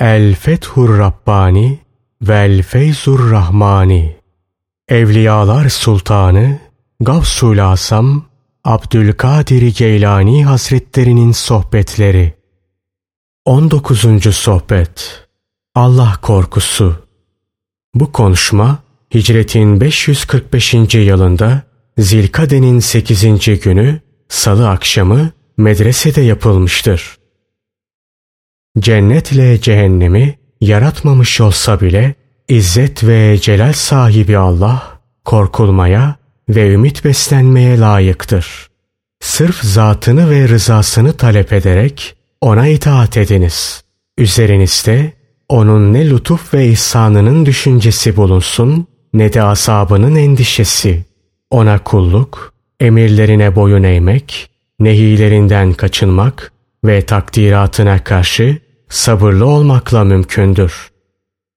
El Fethur Rabbani Vel Feyzur Rahmani Evliyalar Sultanı Gavsul Asam Abdülkadir Geylani Hazretlerinin Sohbetleri 19. Sohbet Allah Korkusu Bu konuşma Hicretin 545. yılında Zilkade'nin 8. günü Salı akşamı medresede yapılmıştır. Cennetle cehennemi yaratmamış olsa bile İzzet ve celal sahibi Allah korkulmaya ve ümit beslenmeye layıktır. Sırf zatını ve rızasını talep ederek ona itaat ediniz. Üzerinizde onun ne lütuf ve ihsanının düşüncesi bulunsun ne de asabının endişesi. Ona kulluk, emirlerine boyun eğmek, nehilerinden kaçınmak ve takdiratına karşı sabırlı olmakla mümkündür.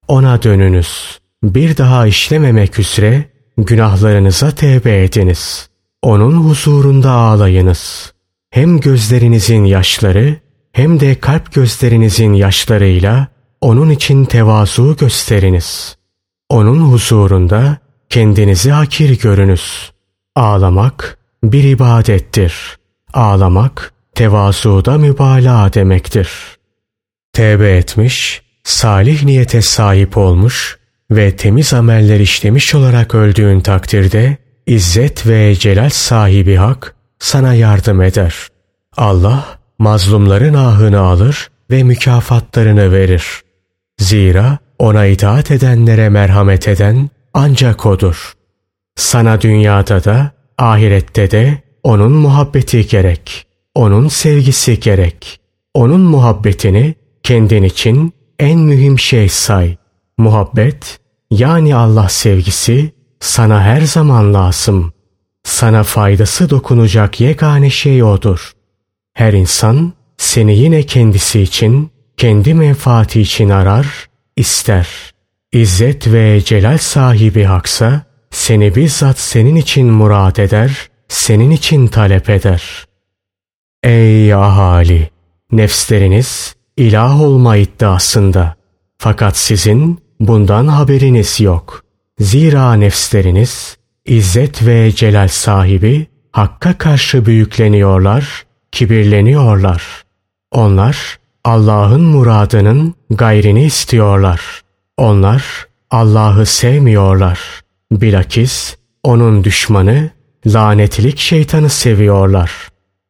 Ona dönünüz. Bir daha işlememek üzere günahlarınıza tevbe ediniz. Onun huzurunda ağlayınız. Hem gözlerinizin yaşları hem de kalp gözlerinizin yaşlarıyla onun için tevazu gösteriniz. Onun huzurunda kendinizi hakir görünüz. Ağlamak bir ibadettir. Ağlamak tevazuda mübalağa demektir. Tevbe etmiş, salih niyete sahip olmuş ve temiz ameller işlemiş olarak öldüğün takdirde İzzet ve celal sahibi hak sana yardım eder. Allah mazlumların ahını alır ve mükafatlarını verir. Zira ona itaat edenlere merhamet eden ancak O'dur. Sana dünyada da ahirette de O'nun muhabbeti gerek. O'nun sevgisi gerek. O'nun muhabbetini kendin için en mühim şey say. Muhabbet yani Allah sevgisi sana her zaman lazım. Sana faydası dokunacak yegane şey odur. Her insan seni yine kendisi için, kendi menfaati için arar, ister. İzzet ve celal sahibi haksa seni bizzat senin için murad eder, senin için talep eder. Ey ahali! Nefsleriniz ilah olma iddiasında. Fakat sizin bundan haberiniz yok. Zira nefsleriniz İzzet ve celal sahibi Hakk'a karşı büyükleniyorlar, kibirleniyorlar. Onlar Allah'ın muradının gayrini istiyorlar. Onlar Allah'ı sevmiyorlar. Bilakis onun düşmanı lanetlik şeytanı seviyorlar.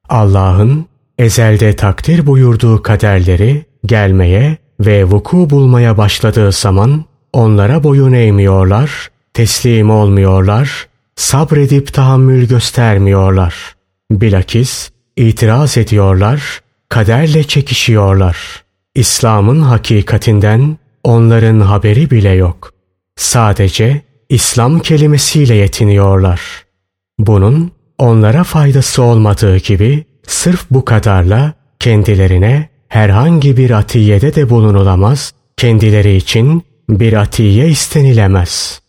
Allah'ın ezelde takdir buyurduğu kaderleri gelmeye ve vuku bulmaya başladığı zaman onlara boyun eğmiyorlar, teslim olmuyorlar, sabredip tahammül göstermiyorlar. Bilakis itiraz ediyorlar, kaderle çekişiyorlar. İslam'ın hakikatinden onların haberi bile yok. Sadece İslam kelimesiyle yetiniyorlar. Bunun onlara faydası olmadığı gibi sırf bu kadarla kendilerine herhangi bir atiyede de bulunulamaz, kendileri için bir atiye istenilemez.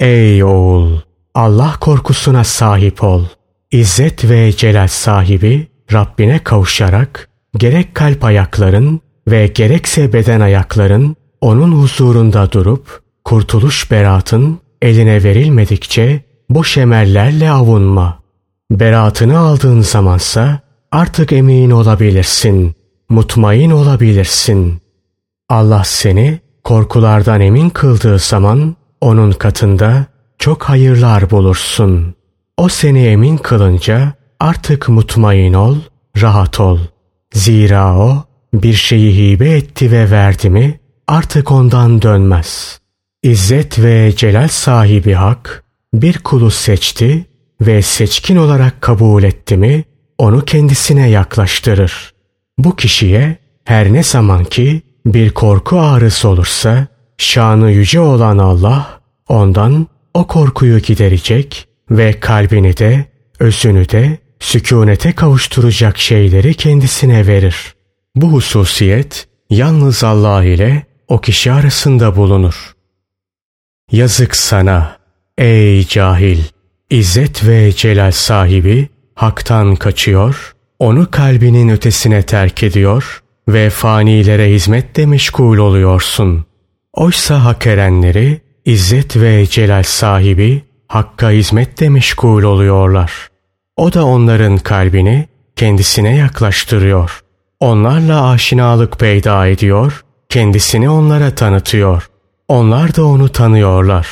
Ey oğul! Allah korkusuna sahip ol. İzzet ve celal sahibi Rabbine kavuşarak gerek kalp ayakların ve gerekse beden ayakların onun huzurunda durup kurtuluş beratın eline verilmedikçe boş emellerle avunma. Beratını aldığın zamansa artık emin olabilirsin, mutmain olabilirsin. Allah seni korkulardan emin kıldığı zaman onun katında çok hayırlar bulursun. O seni emin kılınca artık mutmain ol, rahat ol. Zira o bir şeyi hibe etti ve verdi mi artık ondan dönmez. İzzet ve celal sahibi hak bir kulu seçti ve seçkin olarak kabul etti mi onu kendisine yaklaştırır. Bu kişiye her ne zaman ki bir korku ağrısı olursa şanı yüce olan Allah ondan o korkuyu giderecek ve kalbini de özünü de sükunete kavuşturacak şeyleri kendisine verir. Bu hususiyet yalnız Allah ile o kişi arasında bulunur. Yazık sana ey cahil! İzzet ve celal sahibi haktan kaçıyor, onu kalbinin ötesine terk ediyor ve fanilere hizmetle meşgul oluyorsun. Oysa hak erenleri İzzet ve celal sahibi Hakk'a hizmetle meşgul oluyorlar. O da onların kalbini kendisine yaklaştırıyor. Onlarla aşinalık peyda ediyor, kendisini onlara tanıtıyor. Onlar da onu tanıyorlar.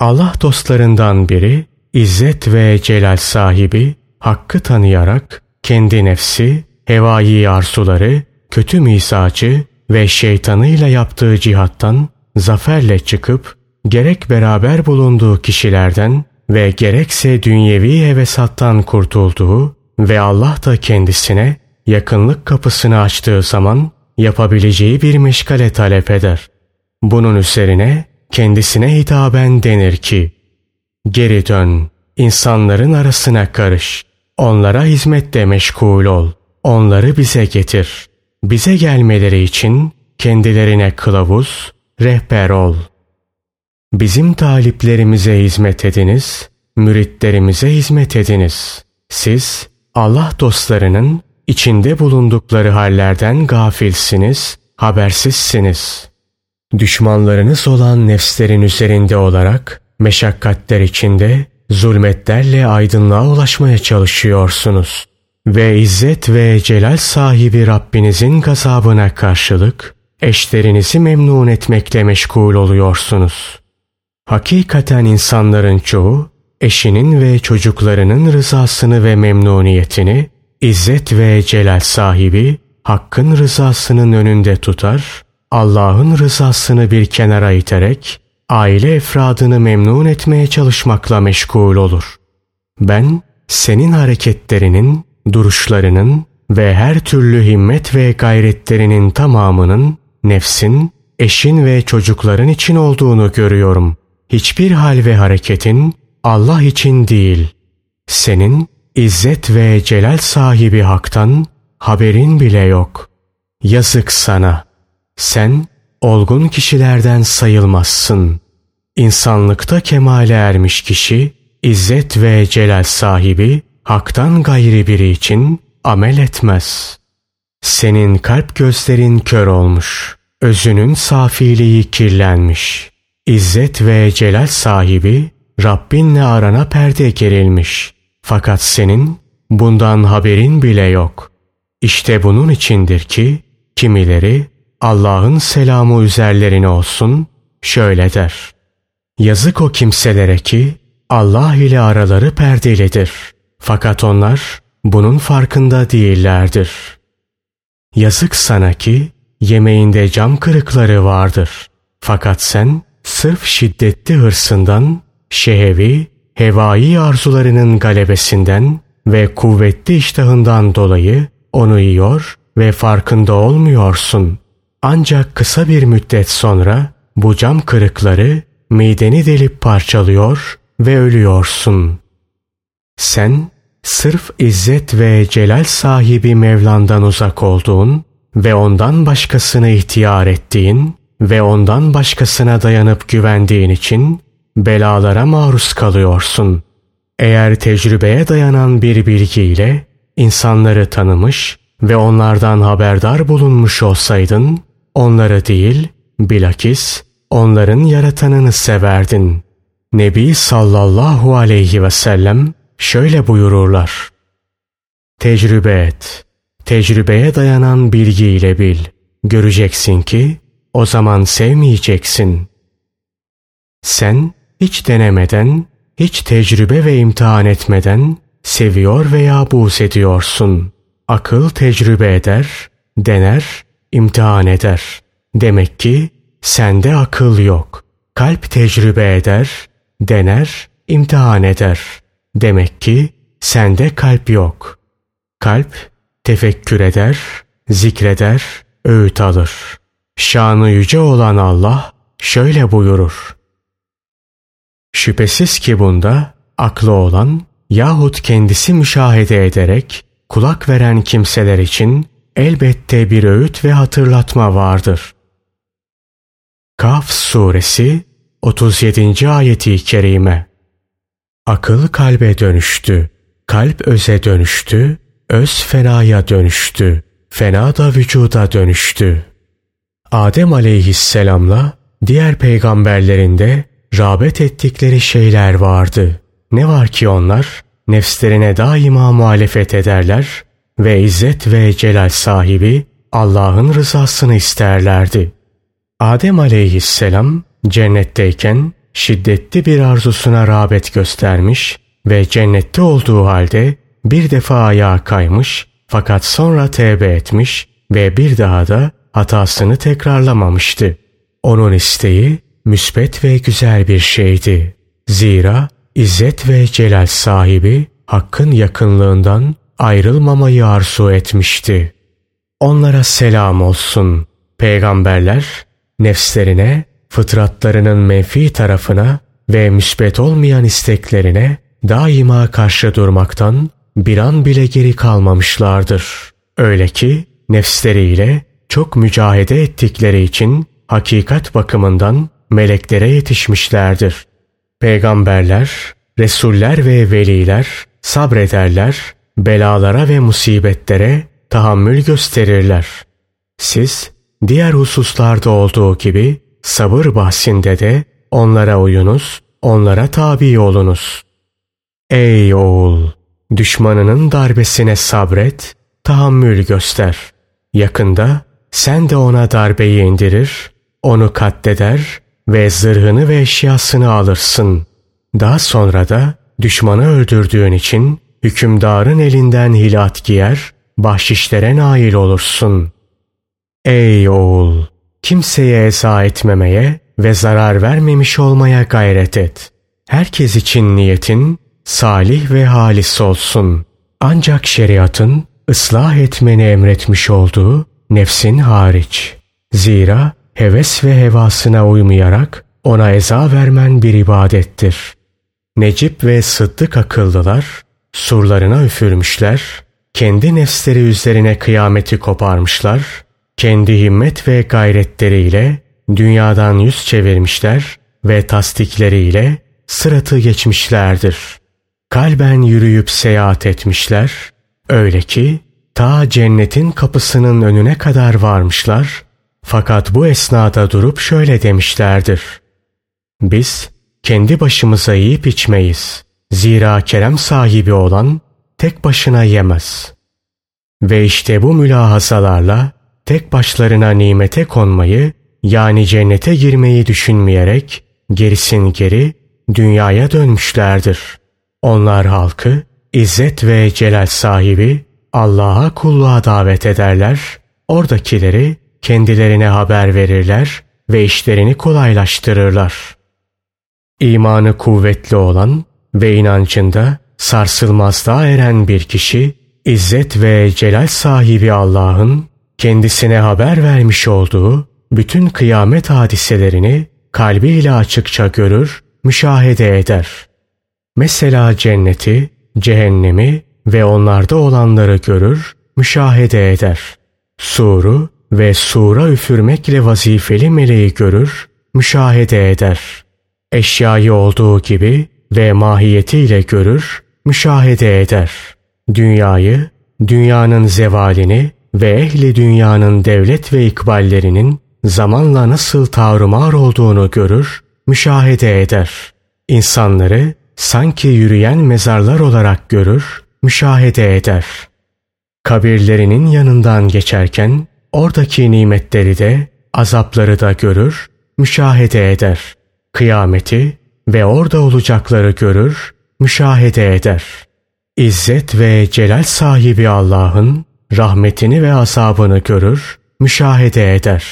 Allah dostlarından biri İzzet ve celal sahibi Hakk'ı tanıyarak kendi nefsi, hevai arzuları, kötü mizacı ve şeytanıyla yaptığı cihattan zaferle çıkıp gerek beraber bulunduğu kişilerden ve gerekse dünyevi hevesattan kurtulduğu ve Allah da kendisine yakınlık kapısını açtığı zaman yapabileceği bir meşgale talep eder. Bunun üzerine kendisine hitaben denir ki, Geri dön, insanların arasına karış, onlara hizmette meşgul ol, onları bize getir. Bize gelmeleri için kendilerine kılavuz, rehber ol. Bizim taliplerimize hizmet ediniz, müritlerimize hizmet ediniz. Siz Allah dostlarının içinde bulundukları hallerden gafilsiniz, habersizsiniz. Düşmanlarınız olan nefslerin üzerinde olarak meşakkatler içinde zulmetlerle aydınlığa ulaşmaya çalışıyorsunuz. Ve izzet ve celal sahibi Rabbinizin gazabına karşılık eşlerinizi memnun etmekle meşgul oluyorsunuz. Hakikaten insanların çoğu eşinin ve çocuklarının rızasını ve memnuniyetini İzzet ve celal sahibi Hakk'ın rızasının önünde tutar, Allah'ın rızasını bir kenara iterek aile efradını memnun etmeye çalışmakla meşgul olur. Ben senin hareketlerinin, duruşlarının ve her türlü himmet ve gayretlerinin tamamının nefsin, eşin ve çocukların için olduğunu görüyorum. Hiçbir hal ve hareketin Allah için değil. Senin İzzet ve celal sahibi haktan haberin bile yok. Yazık sana. Sen olgun kişilerden sayılmazsın. İnsanlıkta kemale ermiş kişi, İzzet ve celal sahibi haktan gayri biri için amel etmez. Senin kalp gözlerin kör olmuş, özünün safiliği kirlenmiş. İzzet ve celal sahibi Rabbinle arana perde gerilmiş.'' Fakat senin bundan haberin bile yok. İşte bunun içindir ki kimileri Allah'ın selamı üzerlerine olsun şöyle der. Yazık o kimselere ki Allah ile araları perdelidir. Fakat onlar bunun farkında değillerdir. Yazık sana ki yemeğinde cam kırıkları vardır. Fakat sen sırf şiddetli hırsından şehevi hevai arzularının galebesinden ve kuvvetli iştahından dolayı onu yiyor ve farkında olmuyorsun. Ancak kısa bir müddet sonra bu cam kırıkları mideni delip parçalıyor ve ölüyorsun. Sen sırf izzet ve celal sahibi Mevlan'dan uzak olduğun ve ondan başkasını ihtiyar ettiğin ve ondan başkasına dayanıp güvendiğin için belalara maruz kalıyorsun. Eğer tecrübeye dayanan bir bilgiyle insanları tanımış ve onlardan haberdar bulunmuş olsaydın, onları değil, bilakis onların yaratanını severdin. Nebi sallallahu aleyhi ve sellem şöyle buyururlar. Tecrübe et. Tecrübeye dayanan bilgiyle bil. Göreceksin ki o zaman sevmeyeceksin. Sen hiç denemeden, hiç tecrübe ve imtihan etmeden seviyor veya buğz ediyorsun. Akıl tecrübe eder, dener, imtihan eder. Demek ki sende akıl yok. Kalp tecrübe eder, dener, imtihan eder. Demek ki sende kalp yok. Kalp tefekkür eder, zikreder, öğüt alır. Şanı yüce olan Allah şöyle buyurur. Şüphesiz ki bunda aklı olan yahut kendisi müşahede ederek kulak veren kimseler için elbette bir öğüt ve hatırlatma vardır. Kaf suresi 37. ayeti kerime Akıl kalbe dönüştü, kalp öze dönüştü, öz fenaya dönüştü. fena da vücuda dönüştü. Adem aleyhisselamla diğer peygamberlerinde rağbet ettikleri şeyler vardı. Ne var ki onlar nefslerine daima muhalefet ederler ve izzet ve celal sahibi Allah'ın rızasını isterlerdi. Adem aleyhisselam cennetteyken şiddetli bir arzusuna rağbet göstermiş ve cennette olduğu halde bir defa ayağa kaymış fakat sonra tevbe etmiş ve bir daha da hatasını tekrarlamamıştı. Onun isteği müsbet ve güzel bir şeydi. Zira İzzet ve celal sahibi hakkın yakınlığından ayrılmamayı arzu etmişti. Onlara selam olsun. Peygamberler nefslerine, fıtratlarının menfi tarafına ve müsbet olmayan isteklerine daima karşı durmaktan bir an bile geri kalmamışlardır. Öyle ki nefsleriyle çok mücahede ettikleri için hakikat bakımından meleklere yetişmişlerdir. Peygamberler, Resuller ve veliler sabrederler, belalara ve musibetlere tahammül gösterirler. Siz diğer hususlarda olduğu gibi sabır bahsinde de onlara uyunuz, onlara tabi olunuz. Ey oğul! Düşmanının darbesine sabret, tahammül göster. Yakında sen de ona darbeyi indirir, onu katleder ve zırhını ve eşyasını alırsın. Daha sonra da düşmanı öldürdüğün için hükümdarın elinden hilat giyer, bahşişlere nail olursun. Ey oğul! Kimseye eza etmemeye ve zarar vermemiş olmaya gayret et. Herkes için niyetin salih ve halis olsun. Ancak şeriatın ıslah etmeni emretmiş olduğu nefsin hariç. Zira heves ve hevasına uymayarak ona eza vermen bir ibadettir. Necip ve Sıddık akıllılar surlarına üfürmüşler, kendi nefsleri üzerine kıyameti koparmışlar, kendi himmet ve gayretleriyle dünyadan yüz çevirmişler ve tasdikleriyle sıratı geçmişlerdir. Kalben yürüyüp seyahat etmişler, öyle ki ta cennetin kapısının önüne kadar varmışlar, fakat bu esnada durup şöyle demişlerdir. Biz kendi başımıza yiyip içmeyiz. Zira kerem sahibi olan tek başına yemez. Ve işte bu mülahazalarla tek başlarına nimete konmayı yani cennete girmeyi düşünmeyerek gerisin geri dünyaya dönmüşlerdir. Onlar halkı İzzet ve Celal sahibi Allah'a kulluğa davet ederler, oradakileri kendilerine haber verirler ve işlerini kolaylaştırırlar. İmanı kuvvetli olan ve inancında sarsılmazlığa eren bir kişi, İzzet ve Celal sahibi Allah'ın kendisine haber vermiş olduğu bütün kıyamet hadiselerini kalbiyle açıkça görür, müşahede eder. Mesela cenneti, cehennemi ve onlarda olanları görür, müşahede eder. Suru ve sura üfürmekle vazifeli meleği görür, müşahede eder. Eşyayı olduğu gibi ve mahiyetiyle görür, müşahede eder. Dünyayı, dünyanın zevalini ve ehli dünyanın devlet ve ikballerinin zamanla nasıl tavrımar olduğunu görür, müşahede eder. İnsanları sanki yürüyen mezarlar olarak görür, müşahede eder. Kabirlerinin yanından geçerken oradaki nimetleri de azapları da görür, müşahede eder. Kıyameti ve orada olacakları görür, müşahede eder. İzzet ve celal sahibi Allah'ın rahmetini ve azabını görür, müşahede eder.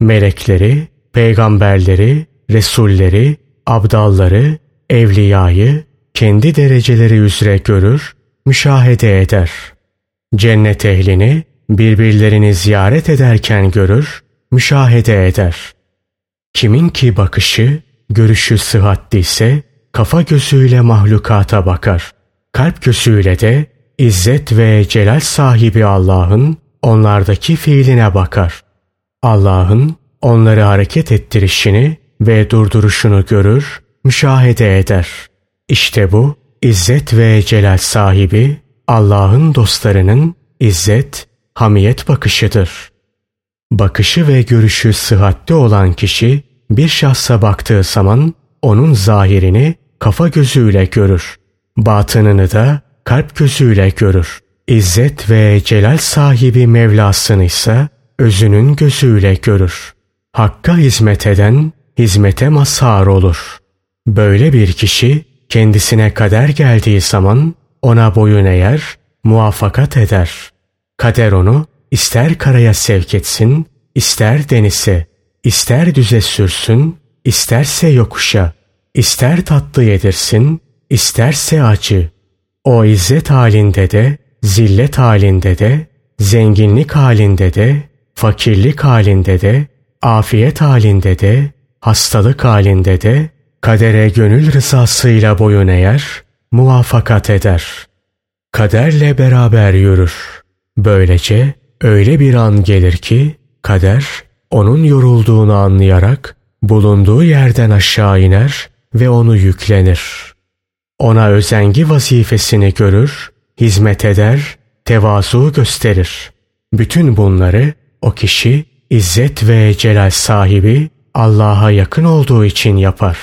Melekleri, peygamberleri, resulleri, abdalları, evliyayı kendi dereceleri üzere görür, müşahede eder. Cennet ehlini birbirlerini ziyaret ederken görür, müşahede eder. Kimin ki bakışı, görüşü sıhhatli ise kafa gözüyle mahlukata bakar. Kalp gözüyle de İzzet ve celal sahibi Allah'ın onlardaki fiiline bakar. Allah'ın onları hareket ettirişini ve durduruşunu görür, müşahede eder. İşte bu İzzet ve celal sahibi Allah'ın dostlarının İzzet, hamiyet bakışıdır. Bakışı ve görüşü sıhhatli olan kişi bir şahsa baktığı zaman onun zahirini kafa gözüyle görür. Batınını da kalp gözüyle görür. İzzet ve celal sahibi Mevlasını ise özünün gözüyle görür. Hakka hizmet eden hizmete mazhar olur. Böyle bir kişi kendisine kader geldiği zaman ona boyun eğer, muvaffakat eder. Kader onu ister karaya sevk etsin, ister denize, ister düze sürsün, isterse yokuşa, ister tatlı yedirsin, isterse acı. O izzet halinde de, zillet halinde de, zenginlik halinde de, fakirlik halinde de, afiyet halinde de, hastalık halinde de, kadere gönül rızasıyla boyun eğer, muvaffakat eder. Kaderle beraber yürür. Böylece öyle bir an gelir ki, kader onun yorulduğunu anlayarak bulunduğu yerden aşağı iner ve onu yüklenir. Ona özengi vazifesini görür, hizmet eder, tevazu gösterir. Bütün bunları o kişi izzet ve celal sahibi Allah'a yakın olduğu için yapar.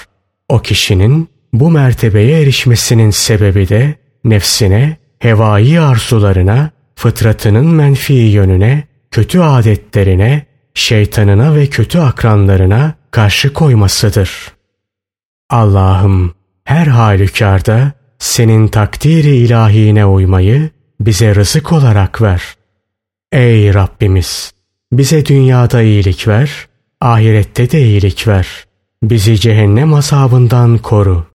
O kişinin bu mertebeye erişmesinin sebebi de nefsine, hevai arzularına, fıtratının menfi yönüne, kötü adetlerine, şeytanına ve kötü akranlarına karşı koymasıdır. Allah'ım her halükarda senin takdiri ilahine uymayı bize rızık olarak ver. Ey Rabbimiz! Bize dünyada iyilik ver, ahirette de iyilik ver. Bizi cehennem azabından koru.